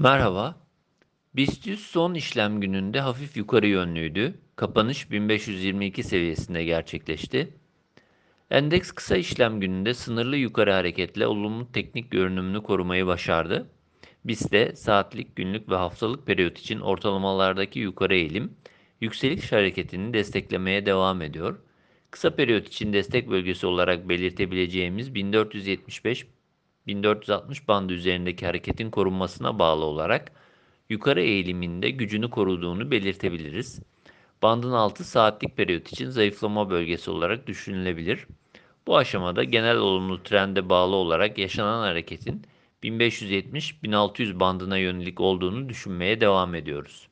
Merhaba. BIST son işlem gününde hafif yukarı yönlüydü. Kapanış 1522 seviyesinde gerçekleşti. Endeks kısa işlem gününde sınırlı yukarı hareketle olumlu teknik görünümünü korumayı başardı. BIST'te saatlik, günlük ve haftalık periyot için ortalamalardaki yukarı eğilim, yükseliş hareketini desteklemeye devam ediyor. Kısa periyot için destek bölgesi olarak belirtebileceğimiz 1475 1460 bandı üzerindeki hareketin korunmasına bağlı olarak yukarı eğiliminde gücünü koruduğunu belirtebiliriz. Bandın altı saatlik periyot için zayıflama bölgesi olarak düşünülebilir. Bu aşamada genel olumlu trende bağlı olarak yaşanan hareketin 1570-1600 bandına yönelik olduğunu düşünmeye devam ediyoruz.